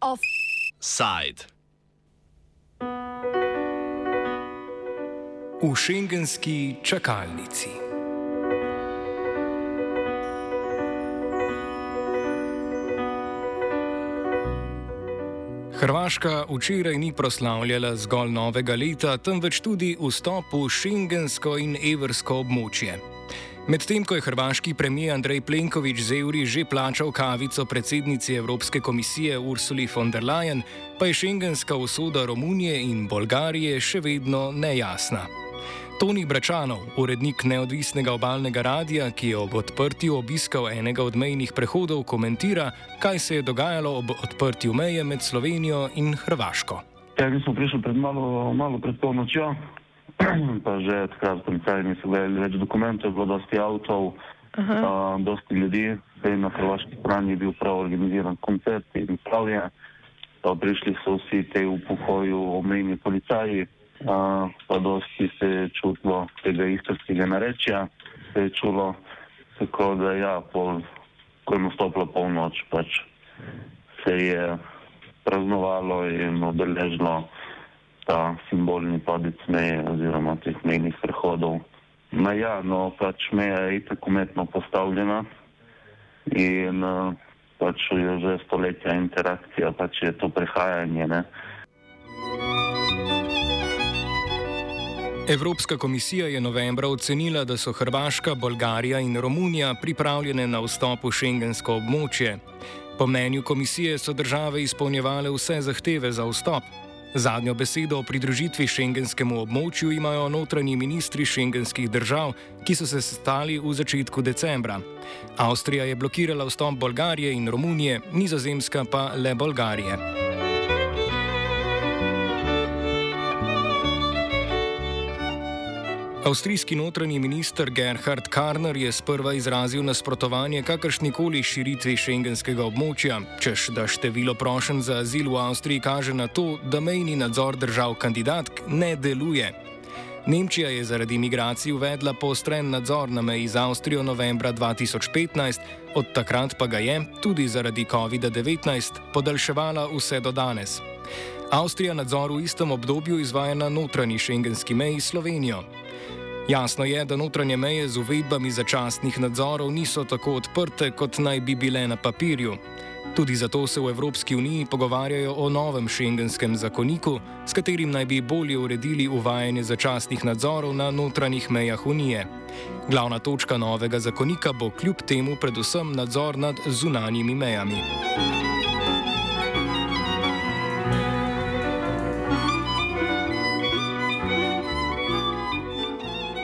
Offside. V šengenski čakalnici. Hrvaška včeraj ni proslavljala zgolj novega leta, temveč tudi vstop v šengensko in evrsko območje. Medtem ko je hrvaški premijer Andrej Plenković z evri že plačal kavico predsednici Evropske komisije Ursuli von der Leyen, pa je šengenska usoda Romunije in Bolgarije še vedno nejasna. Toni Bračanov, urednik neodvisnega obalnega radia, ki je ob odprtju obiskal enega od mejnih prehodov, komentira, kaj se je dogajalo ob odprtju meje med Slovenijo in Hrvaško. Ja, mi smo prišli pred malo, malo pred polnočjo, pa že takrat policaji niso gledali več dokumentov, bilo dosti avtov, uh, dosti ljudi, zdaj na hrvaški strani je bil prav organiziran koncert in prav je, da prišli so vsi te v pokoju omejni policaji pa dosti se je čutilo tega istarskega narečja, se je čulo tako, da ja, pol, ko je nastopila polnoč, pač se je praznovalo in obeležilo ta simbolni padec meje oziroma teh mejnih prehodov. No ja, no pač meja je itak umetno postavljena in pač je že stoletja interakcija, pač je to prehajanje, ne. Evropska komisija je novembra ocenila, da so Hrvaška, Bolgarija in Romunija pripravljene na vstop v šengensko območje. Po mnenju komisije so države izpolnjevale vse zahteve za vstop. Zadnjo besedo o pridružitvi šengenskemu območju imajo notranji ministri šengenskih držav, ki so se sestali v začetku decembra. Avstrija je blokirala vstop Bolgarije in Romunije, Nizozemska pa le Bolgarije. Avstrijski notranji minister Gerhard Karner je sprva izrazil nasprotovanje kakršnikoli širitvi šengenskega območja, čež da število prošen za azil v Avstriji kaže na to, da mejni nadzor držav kandidatk ne deluje. Nemčija je zaradi migracij uvedla poostren nadzor na meji z Avstrijo novembra 2015, od takrat pa ga je, tudi zaradi COVID-19, podaljševala vse do danes. Avstrija nadzor v istem obdobju izvaja na notranji šengenski meji s Slovenijo. Jasno je, da notranje meje z uvedbami začasnih nadzorov niso tako odprte, kot naj bi bile na papirju. Tudi zato se v Evropski uniji pogovarjajo o novem šengenskem zakoniku, s katerim naj bi bolje uredili uvajanje začasnih nadzorov na notranjih mejah unije. Glavna točka novega zakonika bo kljub temu predvsem nadzor nad zunanjimi mejami.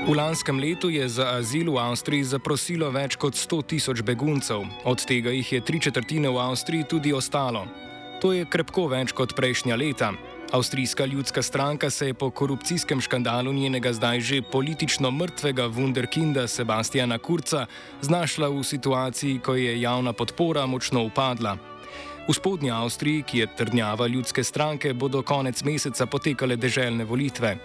V lanskem letu je za azil v Avstriji zaprosilo več kot 100 tisoč beguncev, od tega jih je tri četrtine v Avstriji tudi ostalo. To je krepko več kot prejšnja leta. Avstrijska ljudska stranka se je po korupcijskem škandalu njenega zdaj že politično mrtvega wunderkinda Sebastiana Kurca znašla v situaciji, ko je javna podpora močno upadla. V spodnji Avstriji, ki je trdnjava ljudske stranke, bodo konec meseca potekale deželne volitve.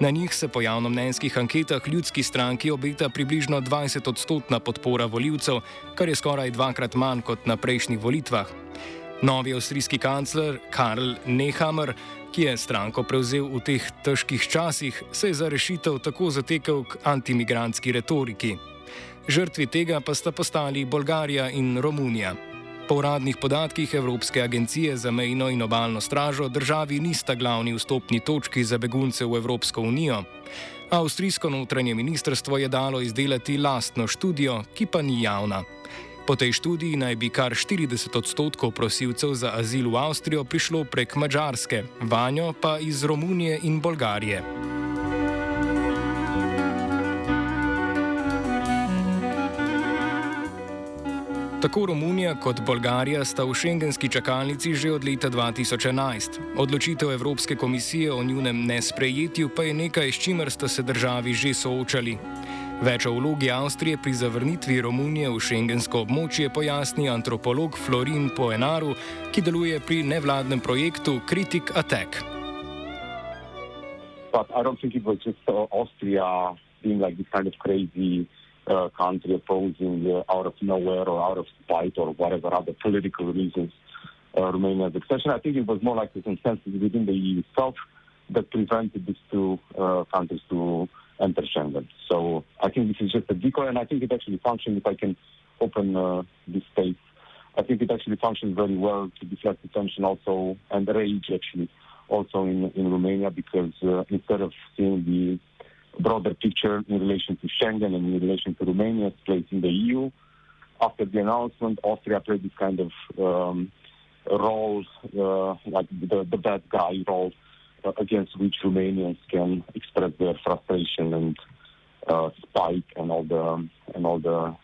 Na njih se po javnomnenjskih anketah ljudski stranki obeta približno 20 odstotna podpora voljivcev, kar je skoraj dvakrat manj kot na prejšnjih volitvah. Novi avstrijski kancler Karl Nehammer, ki je stranko prevzel v teh težkih časih, se je za rešitev tako zatekel k antimigrantski retoriki. Žrtvi tega pa sta postali Bolgarija in Romunija. Po uradnih podatkih Evropske agencije za mejno in obaljno stražo državi nista glavni vstopni točki za begunce v Evropsko unijo. Avstrijsko notranje ministrstvo je dalo izdelati lastno študijo, ki pa ni javna. Po tej študiji naj bi kar 40 odstotkov prosilcev za azil v Avstrijo prišlo prek Mačarske, vanjo pa iz Romunije in Bolgarije. Tako Romunija kot Bolgarija sta v šengenski čakalnici že od leta 2011. Odločitev Evropske komisije o njunem nesprejetju pa je nekaj, s čimer sta se državi že soočali. Več o vlogi Avstrije pri zavrnitvi Romunije v šengensko območje pojasni antropolog Florin Poenaru, ki deluje pri nevladnem projektu Critic Attack. but I don't think it was just uh, Austria being like this kind of crazy uh, country opposing uh, out of nowhere or out of spite or whatever other political reasons uh, Romania's accession. I think it was more like a consensus within the EU itself that prevented these two uh, countries to enter Schengen. So I think this is just a decoy, and I think it actually functioned. If I can open uh, this space, I think it actually functions very well to deflect attention also and rage actually also in in Romania because uh, instead of seeing the broader picture in relation to Schengen and in relation to Romania's place in the EU, after the announcement, Austria played this kind of um, role, uh, like the, the bad guy role uh, against which Romanians can express their frustration and uh, spite and all the and all the,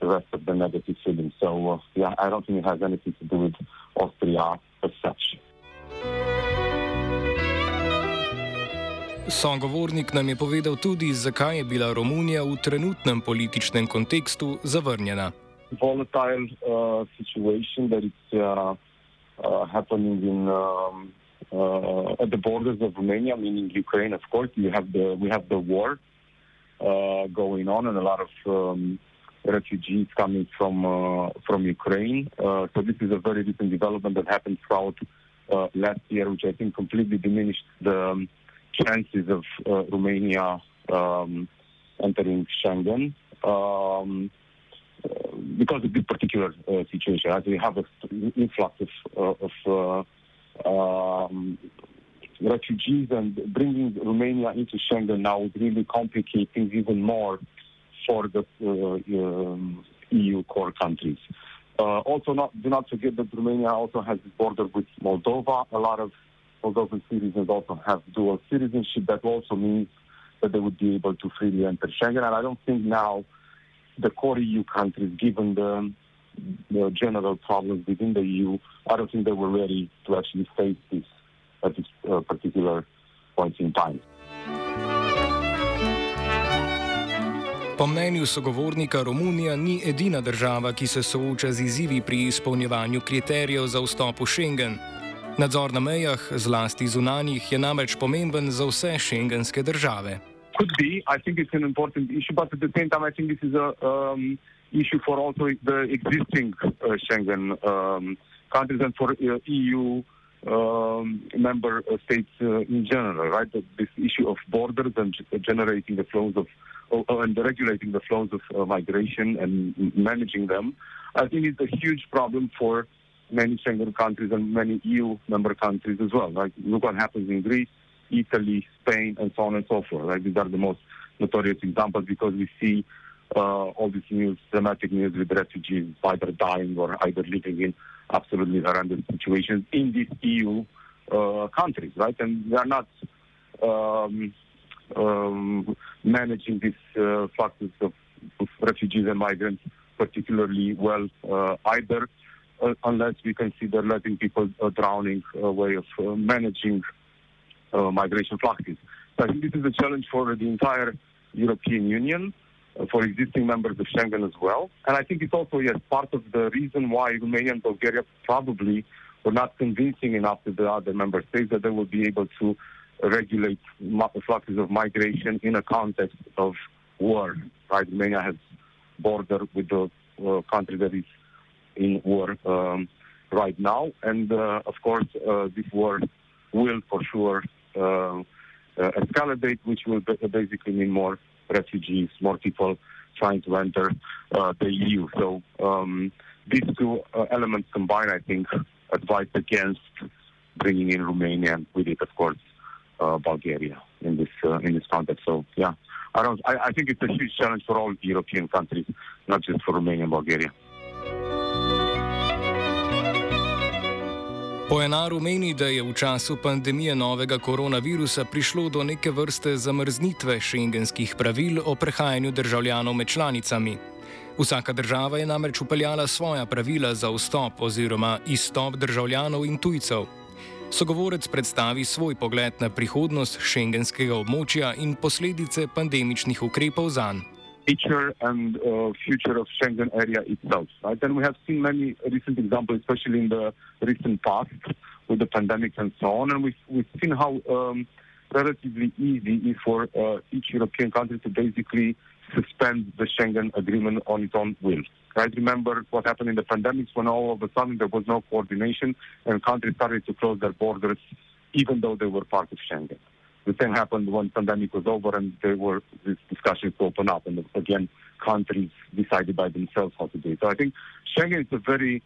the rest of the negative feelings. So uh, yeah, I don't think it has anything to do with Austria as such. Sogovornik nam je povedal tudi, zakaj je bila Romunija v trenutnem političnem kontekstu zavrnjena. Volatile uh, situation that is uh, uh, happening in um, uh, at the borders of Romania, meaning Ukraine. Of course, you have the we have the war uh, going on, and a lot of um, refugees coming from uh, from Ukraine. Uh, so this is a very recent development that happened throughout uh, last year, which I think completely diminished the um, chances of uh, Romania um, entering Schengen. Um, because of this particular uh, situation, as we have an influx of, uh, of uh, um, refugees and bringing Romania into Schengen now would really complicate things even more for the um, EU core countries. Uh, also, not, do not forget that Romania also has a border with Moldova. A lot of Moldovan citizens also have dual citizenship. That also means that they would be able to freely enter Schengen. And I don't think now the core EU countries, given the, the general problems within the EU, I don't think they were ready to actually face this at this uh, particular point in time. Po mnenju sogovornika, Romunija ni edina država, ki se sooča z izzivi pri izpolnjevanju kriterijev za vstop v Schengen. Nadzor na mejah, zlasti zunanjih, je namreč pomemben za vse šengenske države. could be. I think it's an important issue, but at the same time, I think this is a um, issue for also the existing uh, Schengen um, countries and for uh, EU um, member uh, states uh, in general, right? This issue of borders and generating the flows of and regulating the flows of uh, migration and managing them, I think it's a huge problem for many Schengen countries and many EU member countries as well. Like look what happens in Greece Italy, Spain, and so on and so forth. Right? These are the most notorious examples because we see uh, all these news, dramatic news with refugees either dying or either living in absolutely horrendous situations in these EU uh, countries, right? And they are not um, um, managing these uh, fluxes of, of, refugees and migrants particularly well uh, either, unless we consider letting people uh, drowning a way of managing uh, migration fluxes. So I think this is a challenge for the entire European Union, uh, for existing members of Schengen as well. And I think it's also, yes, part of the reason why Romania and Bulgaria probably were not convincing enough to the other member states that they will be able to regulate fluxes of migration in a context of war. Right? Romania has border with the uh, country that is in war um, right now, and uh, of course, uh, this war will for sure uh, escalate, which will basically mean more refugees, more people trying to enter the EU. So um, these two elements combined, I think, advise against bringing in Romania and with it, of course, Bulgaria in this in this context. So yeah, I don't. I, I think it's a huge challenge for all European countries, not just for Romania and Bulgaria. Po enaru meni, da je v času pandemije novega koronavirusa prišlo do neke vrste zamrznitve šengenskih pravil o prehajanju državljanov med članicami. Vsaka država je namreč upeljala svoja pravila za vstop oziroma izstop državljanov in tujcev. Sogovorec predstavi svoj pogled na prihodnost šengenskega območja in posledice pandemičnih ukrepov zanj. Nature and uh, future of Schengen area itself. Right? And we have seen many recent examples, especially in the recent past with the pandemic and so on. And we've, we've seen how um, relatively easy is for uh, each European country to basically suspend the Schengen agreement on its own will. Right? Remember what happened in the pandemic when all of a sudden there was no coordination and countries started to close their borders even though they were part of Schengen. The same happened when pandemic was over and there were these discussions to open up and again countries decided by themselves how to do it. So I think Schengen is a very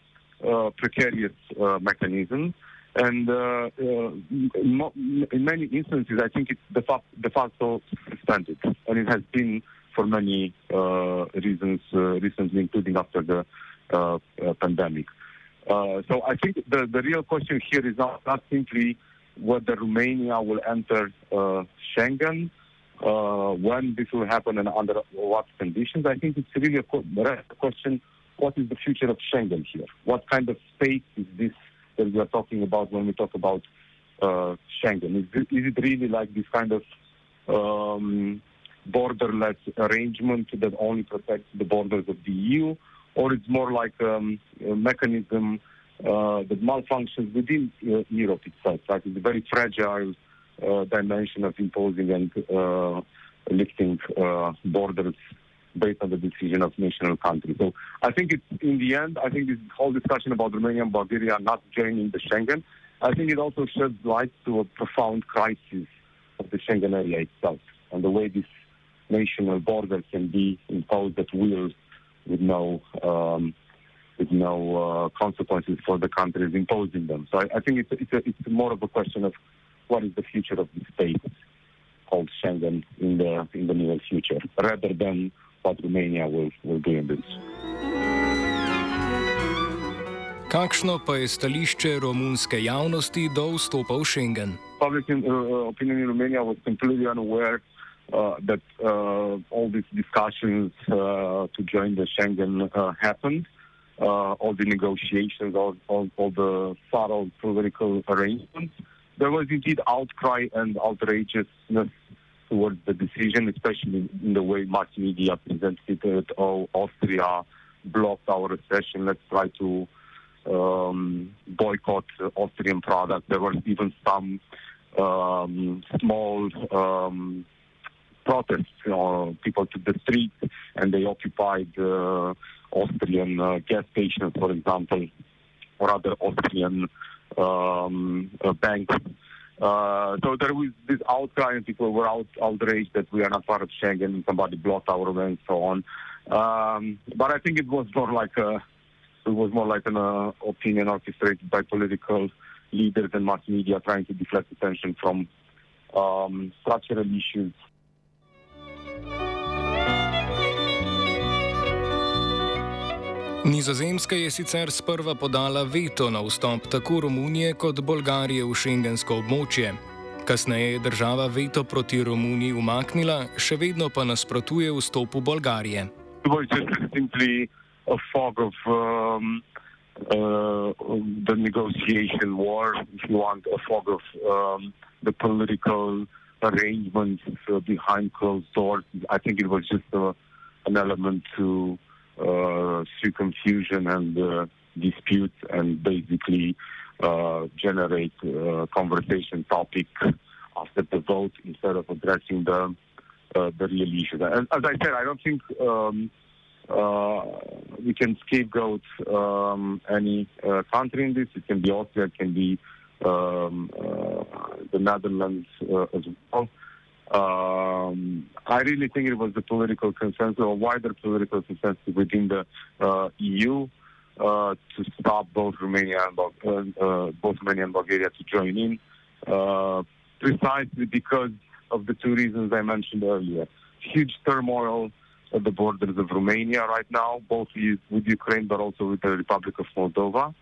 uh, precarious uh, mechanism and uh, uh in, many instances, I think it's de, facto, de facto suspended, and it has been for many uh, reasons uh, recently, including after the pandemic. So I think the, the real question here is not, not simply whether Romania will enter uh, Schengen, when this will happen and under what conditions. I think it's really a question, what is the future of Schengen here? What kind of state is this that we are talking about when we talk about Schengen? Is it, is it really like this kind of um, borderless arrangement that only protects the borders of the EU, or it's more like um, a mechanism uh, that malfunctions within uh, Europe itself. Like a very fragile uh, dimension of imposing and uh, lifting uh, borders based on the decision of national countries. So I think it's in the end, I think this whole discussion about Romania and Bulgaria not joining the Schengen, I think it also sheds light to a profound crisis of the Schengen area itself and the way this national border can be imposed at will with no um, with no uh, consequences for the countries imposing them. So I, I think it's it's, a, it's more of a question of what is the future of the state called Schengen in the in the near future, rather than what Romania will will do in this. Kakšno pa je stališče romunske javnosti do vstopa v Schengen? Public uh, opinion in Romania was completely unaware uh, that uh, all these discussions uh, to join the Schengen happened. All the negotiations, all, all, all the subtle political arrangements. There was indeed outcry and outrageousness towards the decision, especially in the way mass media presented it. Oh, Austria blocked our accession. Let's try to um, boycott Austrian products. There were even some um, small um, protests. Uh, people took the streets and they occupied uh, Austrian uh, gas stations, for example, or other Austrian um, uh, banks. Uh, so there was this outcry, and people were out, outraged that we are not part of Schengen, and somebody blocked our way, and so on. Um, but I think it was more like a, it was more like an uh, opinion orchestrated by political leaders and mass media trying to deflect attention from um, structural issues Nizozemska je sicer sprva podala veto na vstop tako Romunije kot Bolgarije v šengensko območje. Kasneje je država veto proti Romuniji umaknila, še vedno pa nasprotuje vstopu Bolgarije. Um, uh, the negotiation war, if you want, a fog of um, the political arrangements uh, behind closed doors. I think it was just uh, an element to through confusion and uh, dispute and basically uh, generate uh, conversation topic after the vote instead of addressing the uh, the real issue. And as I said, I don't think um, uh, we can scapegoat um, any country in this. It can be Austria, it can be um, the Netherlands as well. Um, I really think it was the political consensus or wider political consensus within the uh, EU uh, to stop both Romania and uh, uh, both Romania and Bulgaria to join in, uh, precisely because of the two reasons I mentioned earlier: huge turmoil at the borders of Romania right now, both with Ukraine but also with the Republic of Moldova.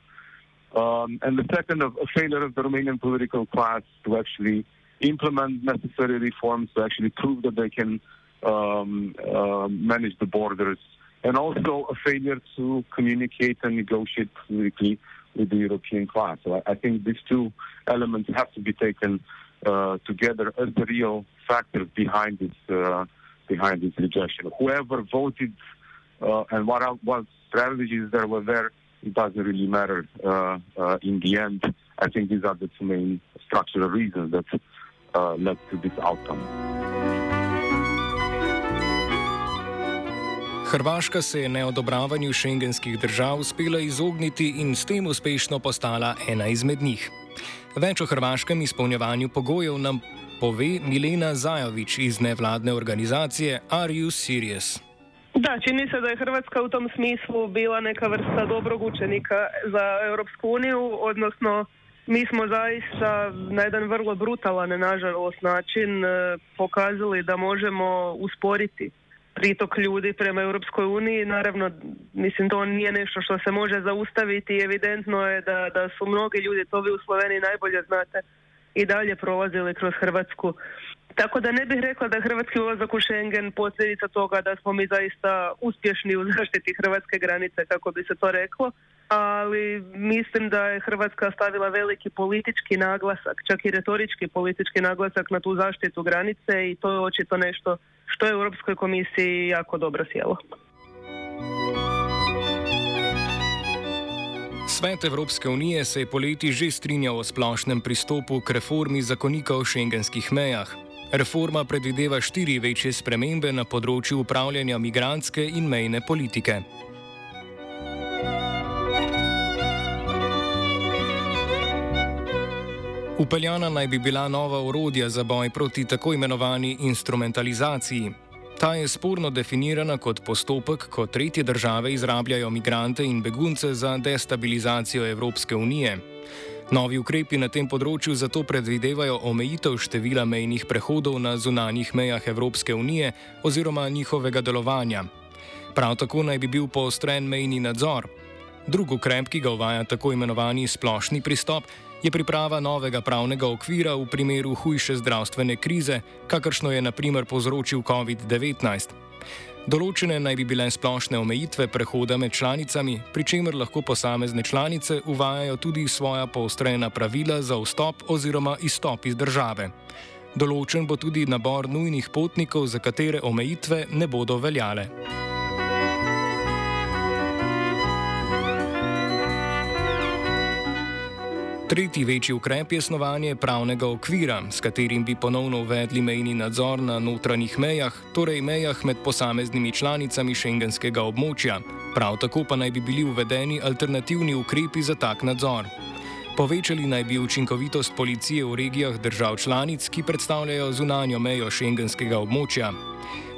Um, and the second, of a failure of the Romanian political class to actually implement necessary reforms to actually prove that they can um, uh, manage the borders, and also a failure to communicate and negotiate politically with the European class. So I, I think these two elements have to be taken uh, together as the real factors behind this uh, behind this rejection. Whoever voted uh, and what what strategies there were there, it doesn't really matter uh, uh, in the end. I think these are the two main structural reasons that uh, led to this outcome. Hrvaška se je neodobravanju šengenskih držav uspela izogniti in s tem uspešno postala ena izmed njih. Več o hrvaškem izpolnjevanju pogojev nam pove Milena Zajovič iz nevladne organizacije Are You Serious? Da, čini se da je Hrvatska u tom smislu bila neka vrsta dobrog učenika za Europsku uniju, odnosno mi smo zaista na jedan vrlo brutalan, nažalost, način e, pokazali da možemo usporiti pritok ljudi prema Europskoj uniji. Naravno, mislim, to nije nešto što se može zaustaviti evidentno je da, da su mnogi ljudi, to vi u Sloveniji najbolje znate, i dalje prolazili kroz Hrvatsku. Tako da ne bih rekla da hrvatski ulazak u Schengen posljedica toga da smo mi zaista uspješni u zaštiti hrvatske granice, kako bi se to reklo, ali mislim da je Hrvatska stavila veliki politički naglasak, čak i retorički politički naglasak na tu zaštitu granice i to je očito nešto što je Europskoj komisiji jako dobro sjelo. Svet Evropske unije se je poleti že strinjal o splošnem pristopu k reformi zakonika o šengenskih mejah. Reforma predvideva štiri večje spremembe na področju upravljanja migranske in mejne politike. Upeljana naj bi bila nova urodja za boj proti tako imenovani instrumentalizaciji. Ta je sporno definirana kot postopek, ko tretje države izrabljajo migrante in begunce za destabilizacijo Evropske unije. Novi ukrepi na tem področju zato predvidevajo omejitev števila mejnih prehodov na zunanjih mejah Evropske unije oziroma njihovega delovanja. Prav tako naj bi bil poostren mejni nadzor. Drugi ukrep, ki ga uvaja tako imenovani splošni pristop, je priprava novega pravnega okvira v primeru hujše zdravstvene krize, kakršno je naprimer povzročil COVID-19. Določene naj bi bile splošne omejitve prehoda med članicami, pri čemer lahko posamezne članice uvajajo tudi svoja poostrena pravila za vstop oziroma izstop iz države. Določen bo tudi nabor nujnih potnikov, za katere omejitve ne bodo veljale. Tretji večji ukrep je snovanje pravnega okvira, s katerim bi ponovno uvedli mejni nadzor na notranjih mejah, torej mejah med posameznimi članicami šengenskega območja. Prav tako pa naj bi bili uvedeni alternativni ukrepi za tak nadzor. Povečali naj bi učinkovitost policije v regijah držav članic, ki predstavljajo zunanjo mejo šengenskega območja.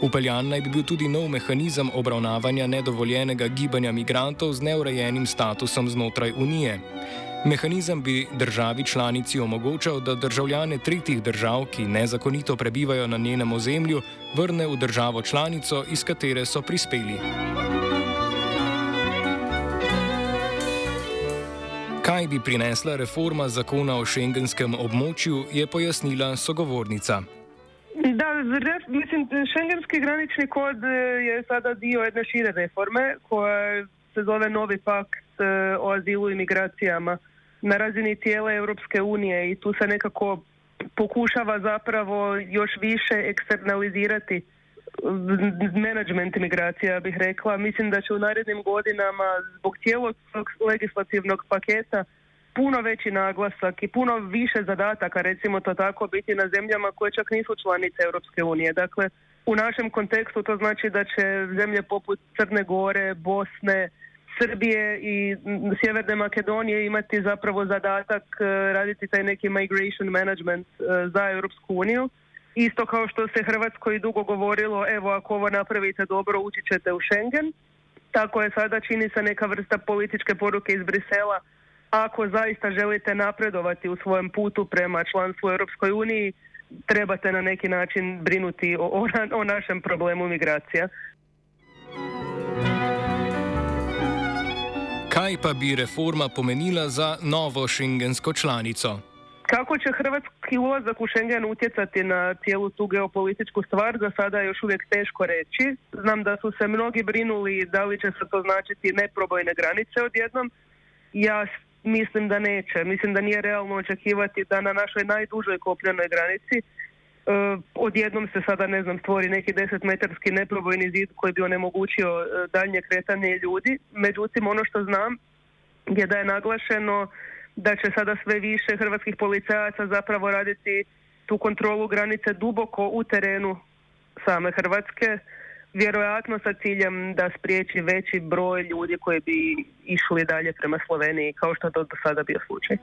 Upeljan naj bi bil tudi nov mehanizem obravnavanja nedovoljenega gibanja migrantov z neurejenim statusom znotraj Unije. Mehanizem bi državi članici omogočal, da državljane tretjih držav, ki nezakonito prebivajo na njenem ozemlju, vrne v državo članico, iz katere so prispeli. Kaj bi prinesla reforma zakona o šengenskem območju, je pojasnila sogovornica. Da, mislim, šengenski granični kod je sada dio jedne šire reforme koja se zove Novi pakt o azilu i migracijama. Na razini tijela Europske unije i tu se nekako pokušava zapravo još više eksternalizirati menadžment migracija, bih rekla. Mislim da će u narednim godinama zbog cijelog legislativnog paketa puno veći naglasak i puno više zadataka, recimo to tako, biti na zemljama koje čak nisu članice Europske unije. Dakle, u našem kontekstu to znači da će zemlje poput Crne Gore, Bosne, Srbije i Sjeverne Makedonije imati zapravo zadatak e, raditi taj neki migration management e, za Europsku uniju. Isto kao što se Hrvatskoj dugo govorilo, evo ako ovo napravite dobro ući ćete u Schengen. Tako je sada čini se neka vrsta političke poruke iz Brisela. Ako zaista želite napredovati u svojem putu prema članstvu Europskoj uniji, trebate na neki način brinuti o, o, o našem problemu migracija. Kaj pa bi reforma pomenila za novo šengensko članico? Kako će hrvatski ulazak u Schengen utjecati na cijelu tu geopolitičku stvar, za sada je još uvijek teško reći. Znam da su se mnogi brinuli da li će se to značiti neprobojne granice odjednom. Ja mislim da neće. Mislim da nije realno očekivati da na našoj najdužoj kopljenoj granici odjednom se sada, ne znam, stvori neki desetmetarski neprobojni zid koji bi onemogućio uh, daljnje kretanje ljudi. Međutim, ono što znam je da je naglašeno da će sada sve više hrvatskih policajaca zapravo raditi tu kontrolu granice duboko u terenu same Hrvatske, vjerojatno sa ciljem da spriječi veći broj ljudi koji bi išli dalje prema Sloveniji, kao što to do sada bio slučaj.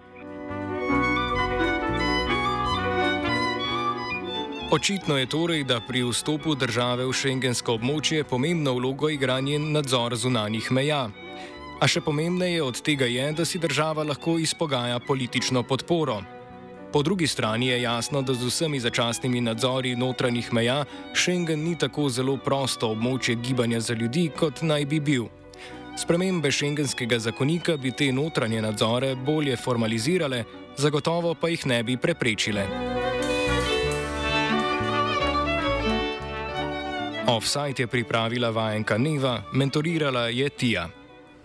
Očitno je torej, da pri vstopu države v šengensko območje pomembno vlogo igra njen nadzor zunanjih meja. A še pomembneje od tega je, da si država lahko izpogaja politično podporo. Po drugi strani je jasno, da z vsemi začasnimi nadzori notranjih meja Schengen ni tako zelo prosto območje gibanja za ljudi, kot naj bi bil. Spremembe šengenskega zakonika bi te notranje nadzore bolje formalizirale, zagotovo pa jih ne bi preprečile. Offside je pripravila vajenka Neva, mentorirala je Tija.